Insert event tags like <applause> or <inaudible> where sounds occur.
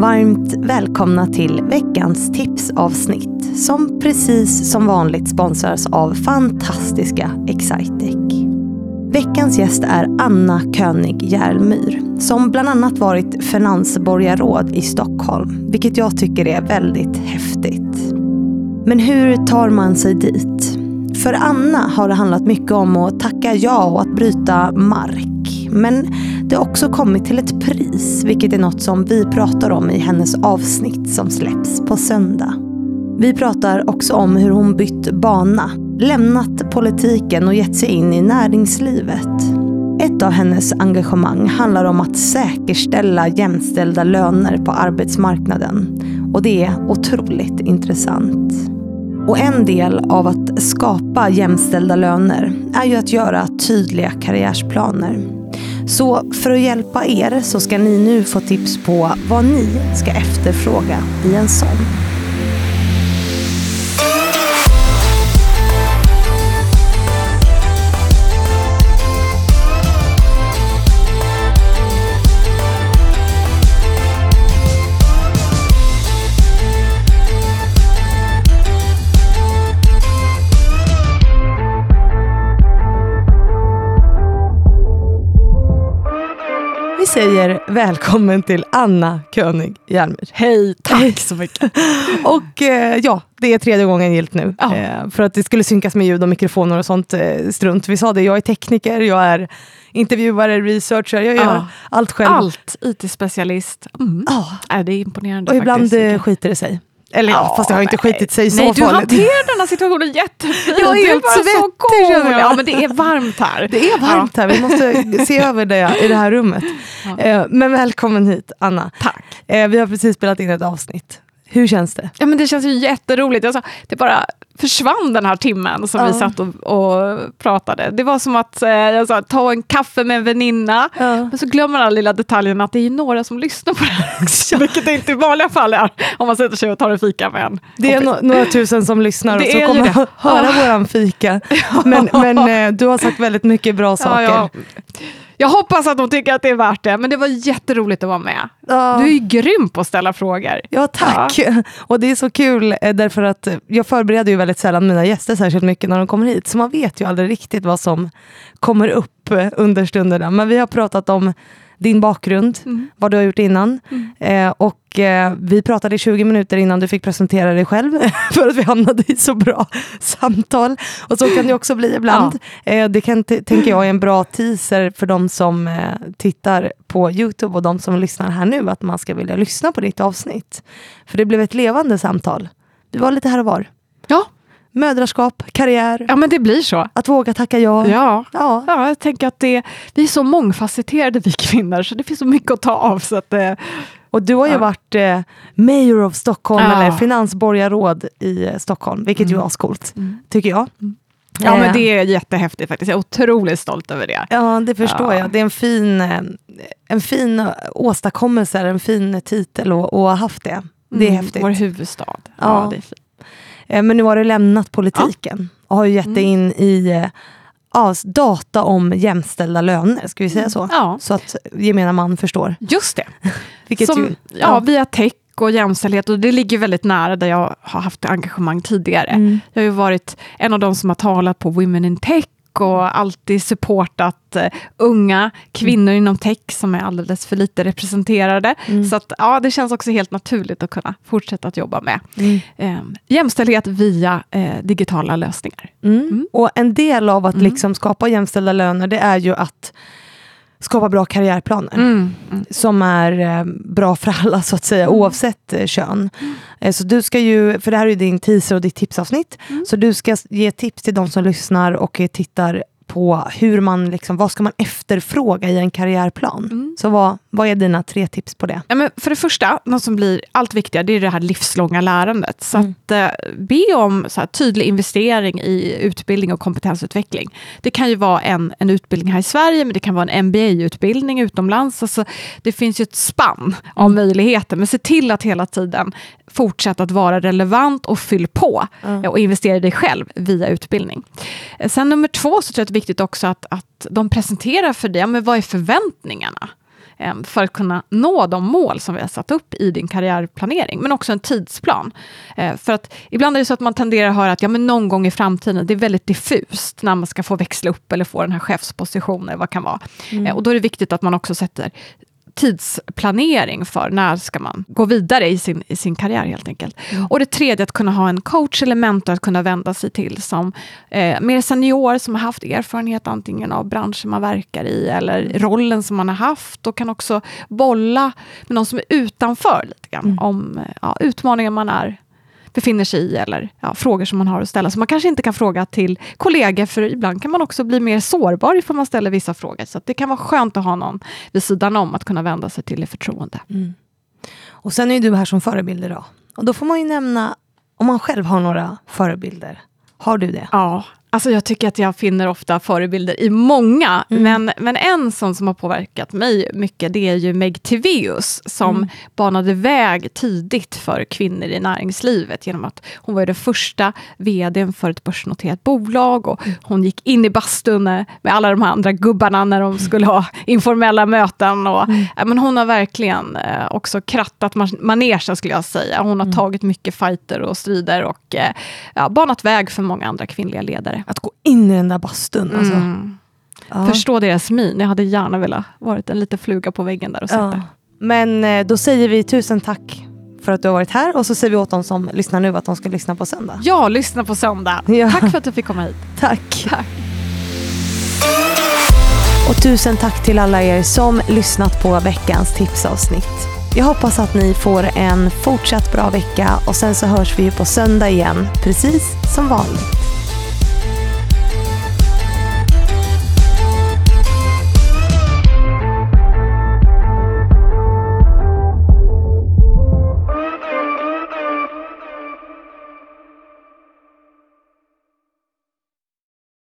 Varmt välkomna till veckans tipsavsnitt som precis som vanligt sponsras av fantastiska Excitec. Veckans gäst är Anna König Järlmyr som bland annat varit finansborgarråd i Stockholm, vilket jag tycker är väldigt häftigt. Men hur tar man sig dit? För Anna har det handlat mycket om att tacka ja och att bryta mark. Men det har också kommit till ett pris, vilket är något som vi pratar om i hennes avsnitt som släpps på söndag. Vi pratar också om hur hon bytt bana, lämnat politiken och gett sig in i näringslivet. Ett av hennes engagemang handlar om att säkerställa jämställda löner på arbetsmarknaden. Och det är otroligt intressant. Och en del av att skapa jämställda löner är ju att göra tydliga karriärsplaner. Så för att hjälpa er så ska ni nu få tips på vad ni ska efterfråga i en sån. Säger välkommen till Anna König Järnmyr. Hej, tack så mycket. <laughs> och eh, ja, det är tredje gången gilt nu. Ja. Eh, för att det skulle synkas med ljud och mikrofoner och sånt eh, strunt. Vi sa det, jag är tekniker, jag är intervjuare, researcher, jag gör Ja. allt själv. Allt, IT-specialist. Mm. Ja. Är det är imponerande Och ibland faktiskt. eh, skiter det sig. Eller ja, fast det har inte nej. skitit sig så Nej, du farligt. hanterar den här situationen jättefint. Jag är du helt svettig, cool. Ja, men det är varmt här. Det är varmt här, vi måste se över det i det här rummet. Ja. Eh, men välkommen hit, Anna. Tack. Eh, vi har precis spelat in ett avsnitt. Hur känns det? Ja, men det känns ju jätteroligt. Alltså, det bara försvann den här timmen som Ja. vi satt och, och pratade. Det var som att eh, jag sa, ta en kaffe med en väninna. Ja. Men så glömmer alla lilla detaljerna att det är några som lyssnar på det här också. Vilket det inte i vanliga fall är om man sätter sig och tar en fika med en Det är no några tusen som lyssnar och Det så är kommer det. höra Ja. våran fika. Men, men eh, du har sagt väldigt mycket bra saker. Ja, ja. Jag hoppas att de tycker att det är värt det, men det var jätteroligt att vara med. Ja. Du är ju grym på att ställa frågor. Ja, tack. Och det är så kul eh, därför att jag förbereder ju väldigt sällan mina gäster särskilt mycket när de kommer hit. Så man vet ju aldrig riktigt vad som kommer upp under stunderna. Men vi har pratat om din bakgrund, Mm. vad du har gjort innan. Eh, och eh, vi pratade i 20 minuter innan du fick presentera dig själv. <laughs> för att vi hamnade i så bra <laughs> samtal. Och så kan det också bli ibland. Eh, det kan, tänker jag är en bra teaser för de som eh, tittar på Youtube och de som lyssnar här nu. Att man ska vilja lyssna på ditt avsnitt. För det blev ett levande samtal. Du var lite här och var. Ja. Mödraskap, karriär, ja, men det blir så. att våga tacka ja. Ja. Ja. Ja, jag tänker att det, vi är så mångfacetterade vi kvinnor, så det finns så mycket att ta av. Så att, eh, Och du har ju Ja. varit eh, mayor of Stockholm, Ja. eller finansborgarråd i eh, Stockholm, vilket ju Mm. är ascoolt, tycker jag. ja, Eh, men det är jättehäftigt faktiskt. Jag är otroligt stolt över det. Ja, det förstår Ja. jag. Det är en fin, eh, en fin åstadkommelse, en fin titel och, och ha haft det. Det är Mm, häftigt. Vår huvudstad. Ja. Ja. det är fint. Eh, Men nu har du lämnat politiken och har ju gett dig in i eh, ja, data om jämställda löner, ska vi säga så? Ja, Så att gemene man förstår. just det. <laughs> Vilket Som, ju, ja, via tech och jämställdhet och det ligger väldigt nära där jag har haft engagemang tidigare. Mm. Jag har ju varit en av de som har talat på Women in Tech och alltid supportat eh, unga kvinnor inom tech som är alldeles för lite representerade. Mm. Så att, ja, det känns också helt naturligt att kunna fortsätta att jobba med Mm. eh, jämställdhet via eh, digitala lösningar. Mm. Och en del av att Mm. liksom skapa jämställda löner, det är ju att skapa bra karriärplaner. Mm. Mm. som är eh, bra för alla så att säga, Mm. oavsett eh, kön. Eh, så du ska ju, för det här är ju din teaser och ditt tipsavsnitt, Mm. så du ska ge tips till de som lyssnar och eh, tittar på hur man, liksom, vad ska man efterfråga i en karriärplan. Mm. Så vad, vad är dina tre tips på det? Ja, men för det första, något som blir allt viktigare, det är det här livslånga lärandet. Så Mm. att eh, be om så här, tydlig investering i utbildning och kompetensutveckling. Det kan ju vara en, en utbildning här i Sverige, men det kan vara en MBA-utbildning utomlands. Alltså, det finns ju ett spann av Mm. möjligheter, men se till att hela tiden fortsätta att vara relevant och fyll på Mm. och investera i dig själv via utbildning. Eh, Sen nummer två så tror jag att det är viktigt också att, att de presenterar för dig, ja, men vad är förväntningarna? Eh, för att kunna nå de mål som vi har satt upp i din karriärplanering, men också en tidsplan. Eh, för att ibland är det så att man tenderar att höra att ja, men någon gång i framtiden, det är väldigt diffust när man ska få växla upp eller få den här chefspositionen, vad kan vara. Mm. Och då är det viktigt att man också sätter tidsplanering för när ska man gå vidare i sin, i sin karriär helt enkelt. Mm. Och det tredje, att kunna ha en coach eller mentor att kunna vända sig till som eh, mer senior, som har haft erfarenhet antingen av branschen man verkar i eller mm. rollen som man har haft och kan också bolla med någon som är utanför lite grann mm. om ja, utmaningar man är befinner sig i eller ja, frågor som man har att ställa. Så man kanske inte kan fråga till kollegor, för ibland kan man också bli mer sårbar ifall man ställer vissa frågor. Så det kan vara skönt att ha någon vid sidan om att kunna vända sig till i förtroende. Mm. Och sen är du här som förebild idag. Och då får man ju nämna om man själv har några förebilder. Har du det? Ja, Alltså jag tycker att jag finner ofta förebilder i många, mm. men, men en sån som har påverkat mig mycket, det är ju Meg Tiveus, som mm. banade väg tidigt för kvinnor i näringslivet, genom att hon var den första vdn för ett börsnoterat bolag, och mm. hon gick in i bastun med alla de här andra gubbarna när de skulle ha informella möten. Och, mm. ja, men hon har verkligen eh, också krattat manegen, skulle jag säga. Hon har mm. tagit mycket fighter och strider och eh, ja, banat väg för många andra kvinnliga ledare. Att gå in i den där bastun. Alltså. Mm. Ja. Förstå deras min. Jag hade gärna velat varit en liten fluga på väggen där och sett ja. Men eh, då säger vi tusen tack för att du har varit här och så säger vi åt de som lyssnar nu att de ska lyssna på söndag. Ja, lyssna på söndag. <laughs> Ja. Tack för att du fick komma hit. Tack. tack. Och tusen tack till alla er som lyssnat på veckans tipsavsnitt. Jag hoppas att ni får en fortsatt bra vecka och sen så hörs vi på söndag igen, precis som vanligt.